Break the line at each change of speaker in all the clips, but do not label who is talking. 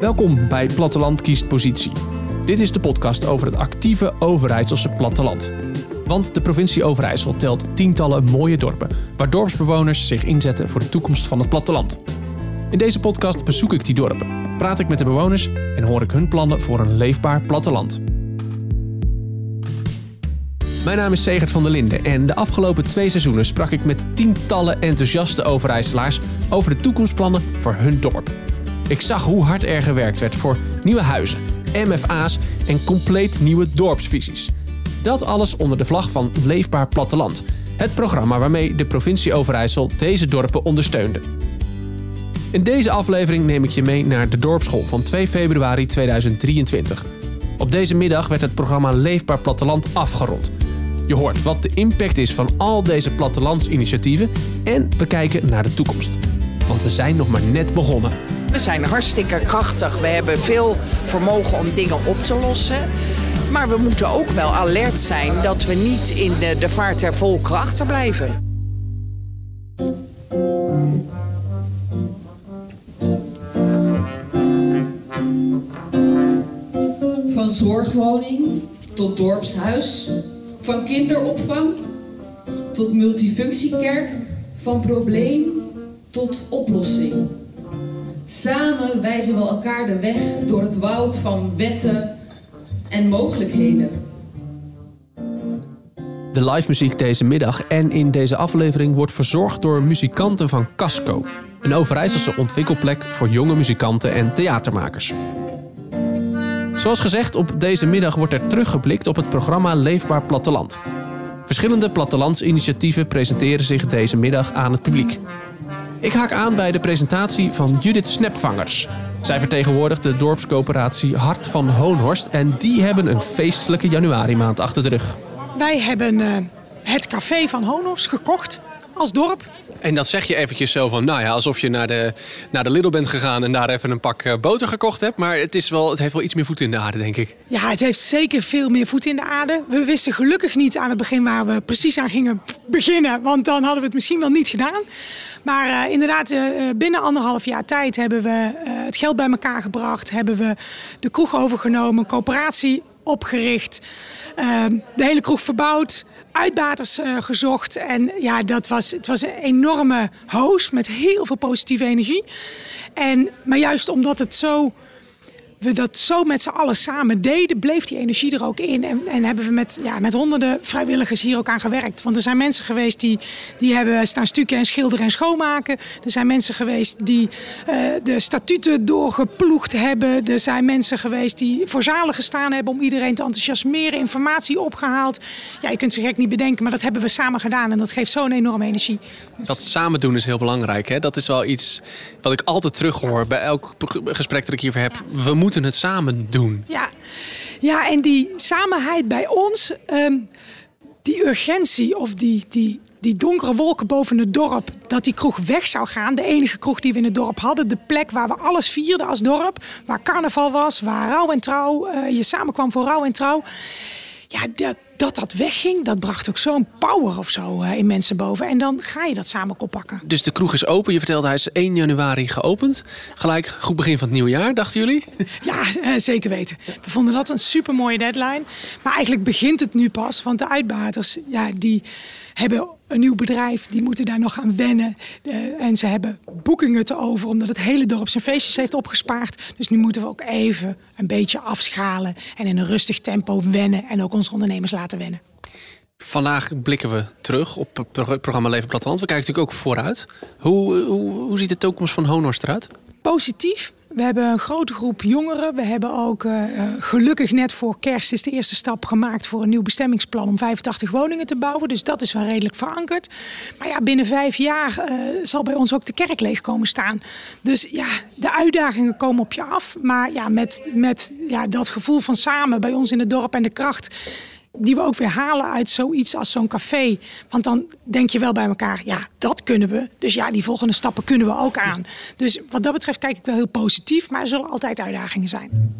Welkom bij Platteland kiest positie. Dit is de podcast over het actieve Overijsselse platteland. Want de provincie Overijssel telt tientallen mooie dorpen, waar dorpsbewoners zich inzetten voor de toekomst van het platteland. In deze podcast bezoek ik die dorpen, praat ik met de bewoners en hoor ik hun plannen voor een leefbaar platteland. Mijn naam is Segert van der Linden en de afgelopen twee seizoenen sprak ik met tientallen enthousiaste Overijsselaars over de toekomstplannen voor hun dorp. Ik zag hoe hard er gewerkt werd voor nieuwe huizen, MFA's en compleet nieuwe dorpsvisies. Dat alles onder de vlag van Leefbaar Platteland, het programma waarmee de provincie Overijssel deze dorpen ondersteunde. In deze aflevering neem ik je mee naar de dorpsschool van 2 februari 2023. Op deze middag werd het programma Leefbaar Platteland afgerond. Je hoort wat de impact is van al deze plattelandsinitiatieven en we kijken naar de toekomst. Want we zijn nog maar net begonnen.
We zijn hartstikke krachtig. We hebben veel vermogen om dingen op te lossen. Maar we moeten ook wel alert zijn dat we niet in de, de vaart der volkeren achterblijven.
Van zorgwoning tot dorpshuis, van kinderopvang tot multifunctiekerk, van probleem tot oplossing. Samen wijzen we elkaar de weg door het woud van wetten en mogelijkheden.
De live muziek deze middag en in deze aflevering wordt verzorgd door muzikanten van Casco. Een Overijsselse ontwikkelplek voor jonge muzikanten en theatermakers. Zoals gezegd, op deze middag wordt er teruggeblikt op het programma Leefbaar Platteland. Verschillende plattelandsinitiatieven presenteren zich deze middag aan het publiek. Ik haak aan bij de presentatie van Judith Snepvangers. Zij vertegenwoordigt de dorpscoöperatie Hart van Hoonhorst en die hebben een feestelijke januari maand achter de rug.
Wij hebben uh, het café van Honorst gekocht als dorp.
En dat zeg je eventjes zo van, nou ja, alsof je naar de, naar de Lidl bent gegaan en daar even een pak uh, boter gekocht hebt. Maar het, is wel, het heeft wel iets meer voet in de aarde, denk ik.
Ja, het heeft zeker veel meer voet in de aarde. We wisten gelukkig niet aan het begin waar we precies aan gingen beginnen, want dan hadden we het misschien wel niet gedaan. Maar uh, inderdaad, uh, binnen anderhalf jaar tijd hebben we het geld bij elkaar gebracht. Hebben we de kroeg overgenomen, coöperatie opgericht. de hele kroeg verbouwd uitbaters gezocht. En ja, dat was, het was een enorme hoos met heel veel positieve energie. En, maar juist omdat het zo we dat zo met z'n allen samen deden, bleef die energie er ook in. En, en hebben we met, ja, met honderden vrijwilligers hier ook aan gewerkt. Want er zijn mensen geweest die, die hebben staan stukken en schilderen en schoonmaken. Er zijn mensen geweest die uh, de statuten doorgeploegd hebben. Er zijn mensen geweest die voor zalen gestaan hebben om iedereen te enthousiasmeren, informatie opgehaald. Ja, je kunt ze gek niet bedenken, maar dat hebben we samen gedaan. En dat geeft zo'n enorme energie.
Dat samen doen is heel belangrijk. Hè? Dat is wel iets wat ik altijd terughoor bij elk gesprek dat ik hierover heb. We het samen doen.
Ja, ja en die samenheid bij ons, ehm, die urgentie of die, die, die donkere wolken boven het dorp, dat die kroeg weg zou gaan. De enige kroeg die we in het dorp hadden. De plek waar we alles vierden als dorp. Waar carnaval was, waar rouw en trouw, uh, je samenkwam voor rouw en trouw. Ja, dat, dat dat wegging, dat bracht ook zo'n power of zo in mensen boven. En dan ga je dat samen oppakken.
Dus de kroeg is open. Je vertelde hij is 1 januari geopend. Gelijk goed begin van het nieuwe jaar, dachten jullie?
Ja, uh, zeker weten. We vonden dat een super mooie deadline. Maar eigenlijk begint het nu pas. Want de uitbaters, ja, die hebben een nieuw bedrijf, die moeten daar nog gaan wennen. Uh, en ze hebben boekingen te over, omdat het hele dorp zijn feestjes heeft opgespaard. Dus nu moeten we ook even een beetje afschalen en in een rustig tempo wennen en ook onze ondernemers laten wennen.
Vandaag blikken we terug op het programma Leven Platteland. We kijken natuurlijk ook vooruit. Hoe, hoe, hoe ziet de toekomst van Honors eruit?
Positief. We hebben een grote groep jongeren. We hebben ook uh, gelukkig net voor kerst is de eerste stap gemaakt voor een nieuw bestemmingsplan om 85 woningen te bouwen. Dus dat is wel redelijk verankerd. Maar ja, binnen vijf jaar uh, zal bij ons ook de kerk leeg komen staan. Dus ja, de uitdagingen komen op je af. Maar ja, met, met ja, dat gevoel van samen bij ons in het dorp en de kracht die we ook weer halen uit zoiets als zo'n café. Want dan denk je wel bij elkaar, ja, dat kunnen we. Dus ja, die volgende stappen kunnen we ook aan. Dus wat dat betreft kijk ik wel heel positief, maar er zullen altijd uitdagingen zijn.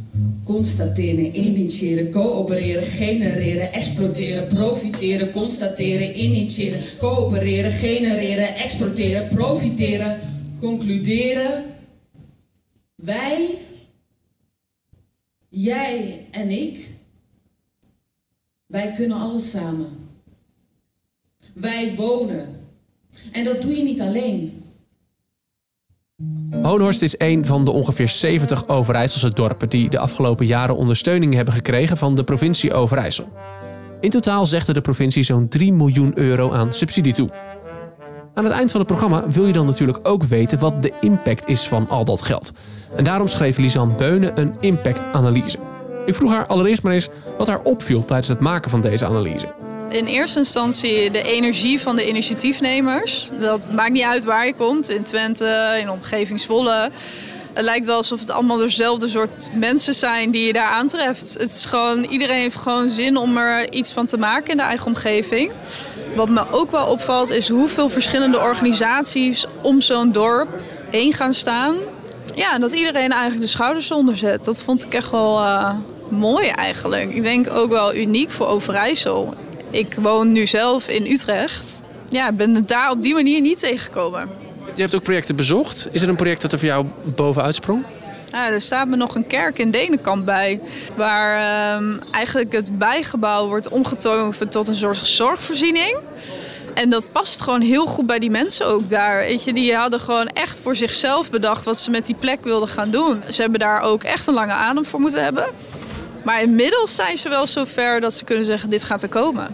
Constateren, initiëren, coöpereren, genereren, exploiteren, profiteren, constateren, initiëren, coöpereren, genereren, exporteren, profiteren, concluderen. Wij Jij en ik, wij kunnen alles samen. Wij wonen. En dat doe je niet alleen.
Hoonhorst is een van de ongeveer 70 Overijsselse dorpen die de afgelopen jaren ondersteuning hebben gekregen van de provincie Overijssel. In totaal zegde de provincie zo'n 3 miljoen euro aan subsidie toe. Aan het eind van het programma wil je dan natuurlijk ook weten wat de impact is van al dat geld. En daarom schreef Lisanne Beunen een impactanalyse. Ik vroeg haar allereerst maar eens wat haar opviel tijdens het maken van deze analyse.
In eerste instantie de energie van de initiatiefnemers. Dat maakt niet uit waar je komt, in Twente, in omgeving Zwolle. Het lijkt wel alsof het allemaal dezelfde soort mensen zijn die je daar aantreft. Het is gewoon, iedereen heeft gewoon zin om er iets van te maken in de eigen omgeving. Wat me ook wel opvalt is hoeveel verschillende organisaties om zo'n dorp heen gaan staan. Ja, en dat iedereen eigenlijk de schouders onder zet. Dat vond ik echt wel uh, mooi eigenlijk. Ik denk ook wel uniek voor Overijssel. Ik woon nu zelf in Utrecht. Ja, ik ben het daar op die manier niet tegengekomen.
Je hebt ook projecten bezocht. Is er een project dat er voor jou bovenuit sprong?
Ja, er staat me nog een kerk in Denenkamp bij. Waar um, eigenlijk het bijgebouw wordt omgetoverd tot een soort zorgvoorziening. En dat past gewoon heel goed bij die mensen ook daar. Weet je, die hadden gewoon echt voor zichzelf bedacht wat ze met die plek wilden gaan doen. Ze hebben daar ook echt een lange adem voor moeten hebben. Maar inmiddels zijn ze wel zo ver dat ze kunnen zeggen: dit gaat er komen.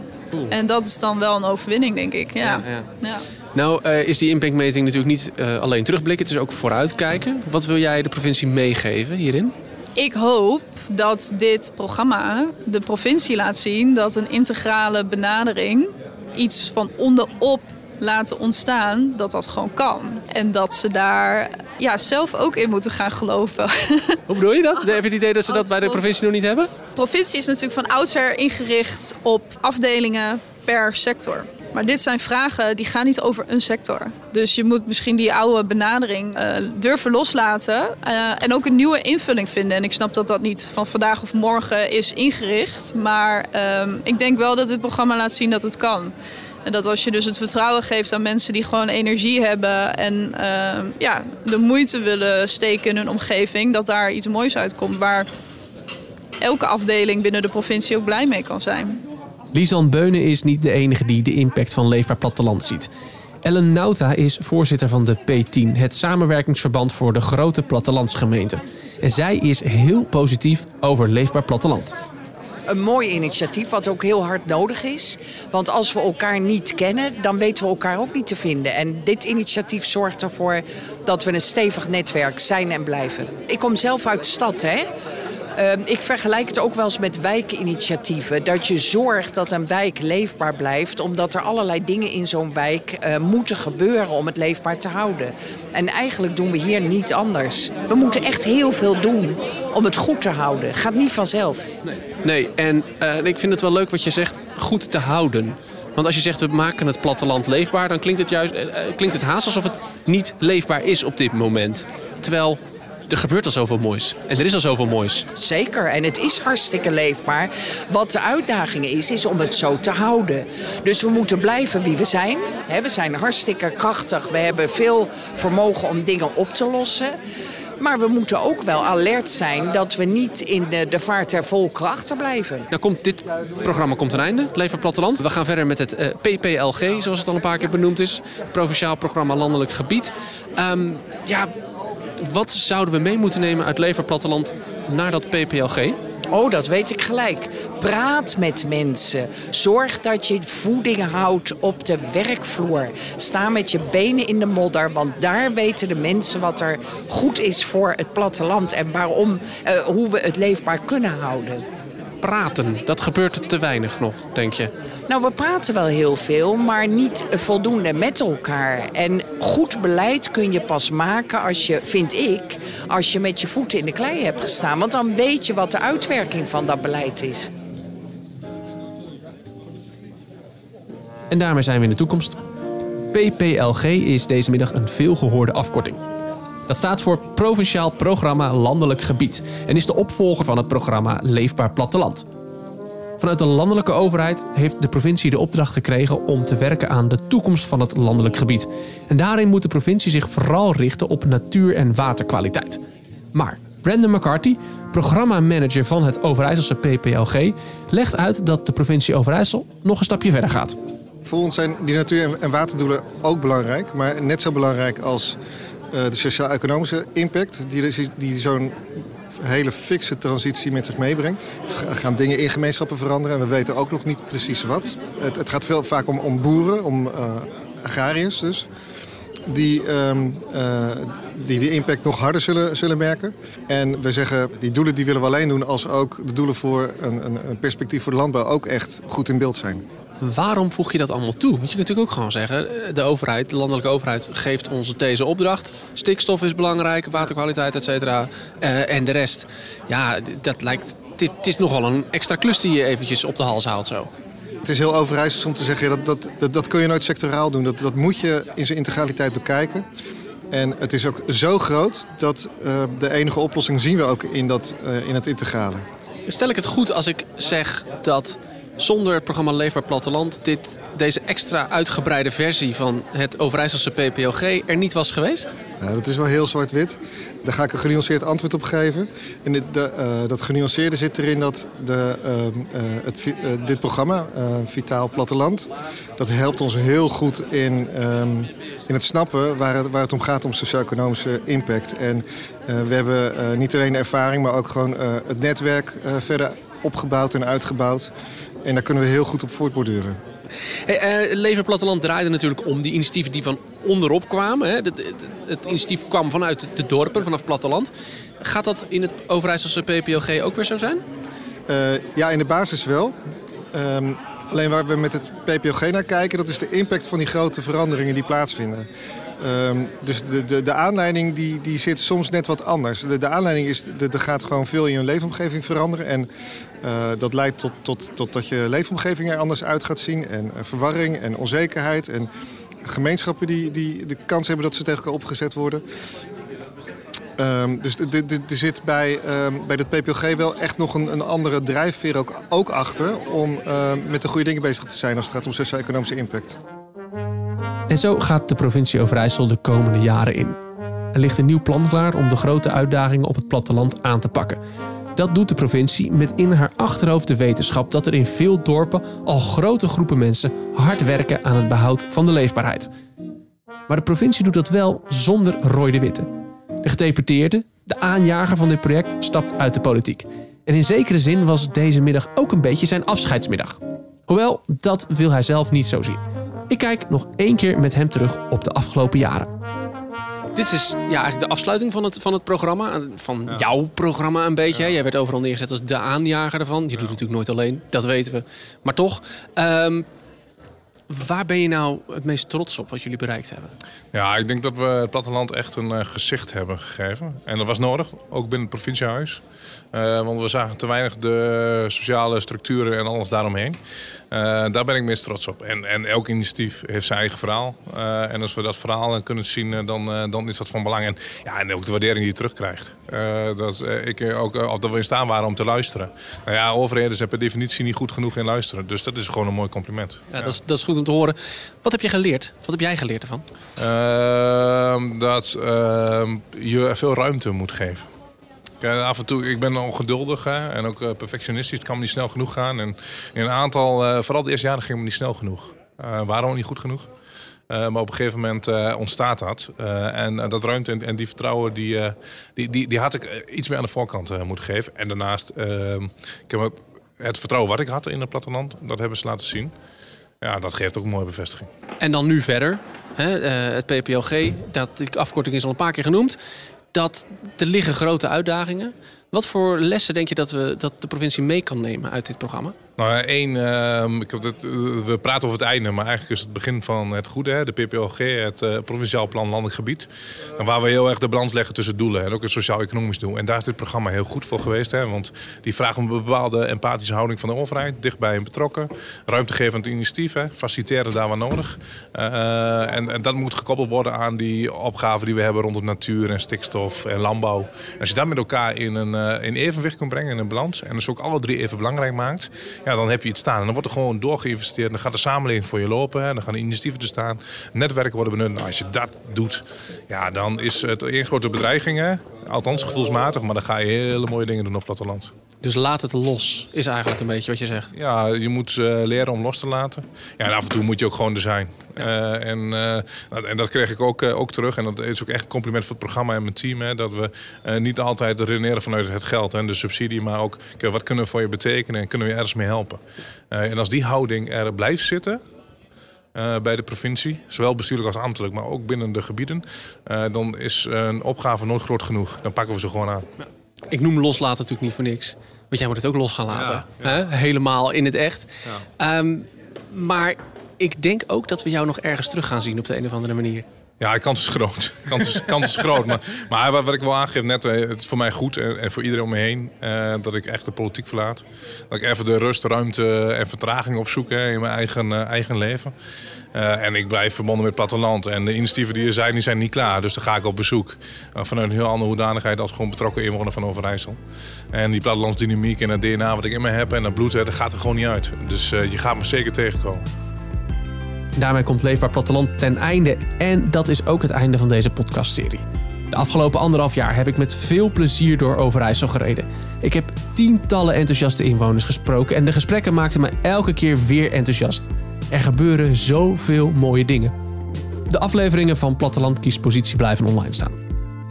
En dat is dan wel een overwinning, denk ik. Ja. ja, ja.
ja. Nou uh, is die impactmeting natuurlijk niet uh, alleen terugblikken, het is ook vooruitkijken. Wat wil jij de provincie meegeven hierin?
Ik hoop dat dit programma de provincie laat zien dat een integrale benadering iets van onderop laten ontstaan, dat dat gewoon kan. En dat ze daar ja, zelf ook in moeten gaan geloven.
Hoe bedoel je dat? Heb je het idee dat ze dat bij de provincie nog niet hebben?
De provincie is natuurlijk van oudsher ingericht op afdelingen per sector. Maar dit zijn vragen die gaan niet over een sector. Dus je moet misschien die oude benadering uh, durven loslaten uh, en ook een nieuwe invulling vinden. En ik snap dat dat niet van vandaag of morgen is ingericht. Maar uh, ik denk wel dat dit programma laat zien dat het kan. En dat als je dus het vertrouwen geeft aan mensen die gewoon energie hebben en ja, de moeite willen steken in hun omgeving, dat daar iets moois uitkomt waar elke afdeling binnen de provincie ook blij mee kan zijn.
Lisan Beunen is niet de enige die de impact van Leefbaar Platteland ziet. Ellen Nauta is voorzitter van de P10, het samenwerkingsverband voor de grote plattelandsgemeenten. En zij is heel positief over Leefbaar Platteland.
Een mooi initiatief, wat ook heel hard nodig is. Want als we elkaar niet kennen, dan weten we elkaar ook niet te vinden. En dit initiatief zorgt ervoor dat we een stevig netwerk zijn en blijven. Ik kom zelf uit de stad, hè. Uh, ik vergelijk het ook wel eens met wijkinitiatieven. Dat je zorgt dat een wijk leefbaar blijft, omdat er allerlei dingen in zo'n wijk uh, moeten gebeuren om het leefbaar te houden. En eigenlijk doen we hier niet anders. We moeten echt heel veel doen om het goed te houden. Gaat niet vanzelf.
Nee, nee. en uh, ik vind het wel leuk wat je zegt, goed te houden. Want als je zegt we maken het platteland leefbaar, dan klinkt het juist klinkt het haast alsof het niet leefbaar is op dit moment. Terwijl er gebeurt al zoveel moois. En er is al zoveel moois.
Zeker, en het is hartstikke leefbaar. Wat de uitdaging is, is om het zo te houden. Dus we moeten blijven wie we zijn. We zijn hartstikke krachtig. We hebben veel vermogen om dingen op te lossen. Maar we moeten ook wel alert zijn dat we niet in de, de vaart der volkeren achterblijven.
Nou komt dit programma komt een einde, Leefbaar Platteland. We gaan verder met het uh, PPLG, zoals het al een paar keer benoemd is. Provinciaal Programma Landelijk Gebied. Um, ja, wat zouden we mee moeten nemen uit Leverplatteland naar dat PPLG?
Oh, dat weet ik gelijk. Praat met mensen. Zorg dat je voeding houdt op de werkvloer. Sta met je benen in de modder, want daar weten de mensen wat er goed is voor het platteland en waarom, uh, hoe we het leefbaar kunnen houden.
Praten, dat gebeurt te weinig nog, denk je?
Nou, we praten wel heel veel, maar niet voldoende met elkaar. En goed beleid kun je pas maken als je, vind ik, als je met je voeten in de klei hebt gestaan. Want dan weet je wat de uitwerking van dat beleid is.
En daarmee zijn we in de toekomst. PPLG is deze middag een veelgehoorde afkorting. Dat staat voor Provinciaal Programma Landelijk Gebied en is de opvolger van het programma Leefbaar Platteland. Vanuit de landelijke overheid heeft de provincie de opdracht gekregen om te werken aan de toekomst van het landelijk gebied. En daarin moet de provincie zich vooral richten op natuur- en waterkwaliteit. Maar Brandon McCarthy, programmamanager van het Overijsselse PPLG, legt uit dat de provincie Overijssel nog een stapje verder gaat.
Voor ons zijn die natuur- en waterdoelen ook belangrijk, maar net zo belangrijk als uh, de sociaal-economische impact die, die zo'n hele fikse transitie met zich meebrengt. Er gaan dingen in gemeenschappen veranderen en we weten ook nog niet precies wat. Het, het gaat veel vaak om, om boeren, om uh, agrariërs dus. Die, um, die die impact nog harder zullen, zullen merken. En we zeggen, die doelen die willen we alleen doen als ook de doelen voor een, een, een perspectief voor de landbouw ook echt goed in beeld zijn.
Waarom voeg je dat allemaal toe? Want je kunt natuurlijk ook gewoon zeggen: eh, de overheid, de landelijke overheid, geeft ons deze opdracht. Stikstof is belangrijk, waterkwaliteit, et cetera. Uh, en de rest. Ja, dat lijkt. Dit, is nogal een extra klus die je eventjes op de hals haalt zo.
Het is heel overijssels om te zeggen, dat, dat, dat, dat kun je nooit sectoraal doen. Dat, dat moet je in zijn integraliteit bekijken. En het is ook zo groot dat uh, de enige oplossing zien we ook in, dat, uh, in het integrale.
Stel ik het goed als ik zeg dat zonder het programma Leefbaar Platteland dit, deze extra uitgebreide versie van het Overijsselse PPLG er niet was geweest?
Dat is wel heel zwart-wit. Daar ga ik een genuanceerd antwoord op geven. En dit, de, uh, dat genuanceerde zit erin dat de, uh, het, uh, dit programma, Vitaal Platteland, dat helpt ons heel goed in, um, in het snappen waar het, waar het om gaat om socio-economische impact. En we hebben niet alleen ervaring, maar ook gewoon het netwerk verder opgebouwd en uitgebouwd. En daar kunnen we heel goed op voortborduren.
Hey, uh, Leven Platteland draaide natuurlijk om die initiatieven die van onderop kwamen. Hè. Het, het, het, initiatief kwam vanuit de dorpen, vanaf het platteland. Gaat dat in het Overijsselse PPLG ook weer zo zijn?
Uh, ja, in de basis wel. Um, alleen waar we met het PPLG naar kijken, dat is de impact van die grote veranderingen die plaatsvinden. Um, dus de, de, de aanleiding die, die zit soms net wat anders. De, de aanleiding is, er gaat gewoon veel in je leefomgeving veranderen. En uh, dat leidt tot, tot, tot dat je leefomgeving er anders uit gaat zien. En uh, verwarring en onzekerheid. En gemeenschappen die, die de kans hebben dat ze tegen elkaar opgezet worden. Um, dus er zit bij, um, bij het PPLG wel echt nog een, een andere drijfveer ook, ook achter... om uh, met de goede dingen bezig te zijn als het gaat om socio-economische impact.
En zo gaat de provincie Overijssel de komende jaren in. Er ligt een nieuw plan klaar om de grote uitdagingen op het platteland aan te pakken. Dat doet de provincie met in haar achterhoofd de wetenschap dat er in veel dorpen al grote groepen mensen hard werken aan het behoud van de leefbaarheid. Maar de provincie doet dat wel zonder Roy de Witte. De gedeputeerde, de aanjager van dit project, stapt uit de politiek. En in zekere zin was deze middag ook een beetje zijn afscheidsmiddag. Hoewel, dat wil hij zelf niet zo zien. Ik kijk nog één keer met hem terug op de afgelopen jaren. Dit is ja, eigenlijk de afsluiting van het, van het programma. Van ja. jouw programma een beetje. Ja. Jij werd overal neergezet als de aanjager ervan. Je doet het natuurlijk nooit alleen, dat weten we. Maar toch, um, waar ben je nou het meest trots op wat jullie bereikt hebben?
Ja, ik denk dat we het platteland echt een uh, gezicht hebben gegeven. En dat was nodig, ook binnen het provinciehuis. Uh, want we zagen te weinig de sociale structuren en alles daaromheen. Uh, daar ben ik meest trots op. En, en elk initiatief heeft zijn eigen verhaal. Uh, en als we dat verhaal kunnen zien, dan, dan is dat van belang. En, ja, en ook de waardering die je terugkrijgt. dat, ik ook, of dat we in staan waren om te luisteren. Nou ja, overheden zijn per definitie niet goed genoeg in luisteren. Dus dat is gewoon een mooi compliment.
Ja, ja. Dat, is, dat is goed om te horen. Wat heb je geleerd? Wat heb jij geleerd ervan?
Ehm, dat ehm, je veel ruimte moet geven. Ja, af en toe, ik ben ongeduldig hè, en ook uh, perfectionistisch. Het kan me niet snel genoeg gaan. En in een aantal, uh, vooral de eerste jaren ging het niet snel genoeg. Waren we niet goed genoeg. maar op een gegeven moment ontstaat dat. en dat ruimte en, die vertrouwen, die, die, die, die, had ik iets meer aan de voorkant moeten geven. En daarnaast, ik heb het, het vertrouwen wat ik had in het platteland, dat hebben ze laten zien. Ja, dat geeft ook een mooie bevestiging.
En dan nu verder. Hè, het PPLG, dat, die afkorting is al een paar keer genoemd dat er liggen grote uitdagingen. Wat voor lessen denk je dat, we, dat de provincie mee kan nemen uit dit programma?
Nou, één, uh, ik heb het, uh, we praten over het einde, maar eigenlijk is het begin van het goede. Hè? De PPLG, het uh, Provinciaal Plan Landelijk Gebied. En waar we heel erg de balans leggen tussen doelen en ook het sociaal-economisch doel. En daar is dit programma heel goed voor geweest. Hè? Want die vraagt om een bepaalde empathische houding van de overheid. Dichtbij en betrokken. Ruimte geven aan het initiatief. Hè? Faciliteren daar waar nodig. Uh, en, en, dat moet gekoppeld worden aan die opgaven die we hebben rondom natuur en stikstof en landbouw. Als je dat met elkaar in een in evenwicht kunt brengen, in een balans. En dus ook alle drie even belangrijk maakt ja, dan heb je iets staan. En dan wordt er gewoon doorgeïnvesteerd. Dan gaat de samenleving voor je lopen. Hè. Dan gaan de initiatieven er staan. Netwerken worden benut. Nou, als je dat doet, ja, dan is het een grote bedreiging. Althans, gevoelsmatig. Maar dan ga je hele mooie dingen doen op platteland.
Dus laat het los, is eigenlijk een beetje wat je zegt.
Ja, je moet uh, leren om los te laten. Ja, en af en toe moet je ook gewoon er zijn. Uh, en, uh, en dat kreeg ik ook, ook terug. En dat is ook echt een compliment voor het programma en mijn team. Hè, dat we niet altijd redeneren vanuit het geld en de subsidie. Maar ook, wat kunnen we voor je betekenen en kunnen we je ergens mee helpen. en als die houding er blijft zitten... bij de provincie, zowel bestuurlijk als ambtelijk, maar ook binnen de gebieden, dan is een opgave nooit groot genoeg. Dan pakken we ze gewoon aan. Ja.
Ik noem loslaten natuurlijk niet voor niks. Want jij moet het ook los gaan laten. Hè? Helemaal in het echt. Um, maar ik denk ook dat we jou nog ergens terug gaan zien op de een of andere manier.
Ja, kans is groot. Kans is, kans is groot. Maar, maar wat ik wel aangeef net, eh, het is voor mij goed en, en voor iedereen om me heen uh, dat ik echt de politiek verlaat. Dat ik even de rust, ruimte en vertraging opzoek hè, in mijn eigen, eigen leven. En ik blijf verbonden met het platteland. En de initiatieven die er zijn, die zijn niet klaar. Dus dan ga ik op bezoek. Vanuit een heel andere hoedanigheid als gewoon betrokken inwoner van Overijssel. En die plattelandsdynamiek en het DNA wat ik in me heb en dat bloed, dat gaat er gewoon niet uit. Dus je gaat me zeker tegenkomen.
Daarmee komt Leefbaar Platteland ten einde. En dat is ook het einde van deze podcastserie. De afgelopen anderhalf jaar heb ik met veel plezier door Overijssel gereden. Ik heb tientallen enthousiaste inwoners gesproken en de gesprekken maakten me elke keer weer enthousiast. Er gebeuren zoveel mooie dingen. De afleveringen van Platteland Kiespositie blijven online staan.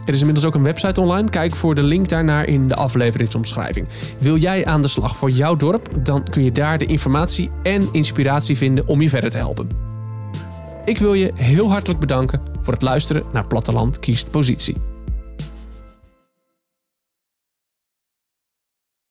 Er is inmiddels ook een website online. Kijk voor de link daarnaar in de afleveringsomschrijving. Wil jij aan de slag voor jouw dorp? Dan kun je daar de informatie en inspiratie vinden om je verder te helpen. Ik wil je heel hartelijk bedanken voor het luisteren naar Platteland kiest positie.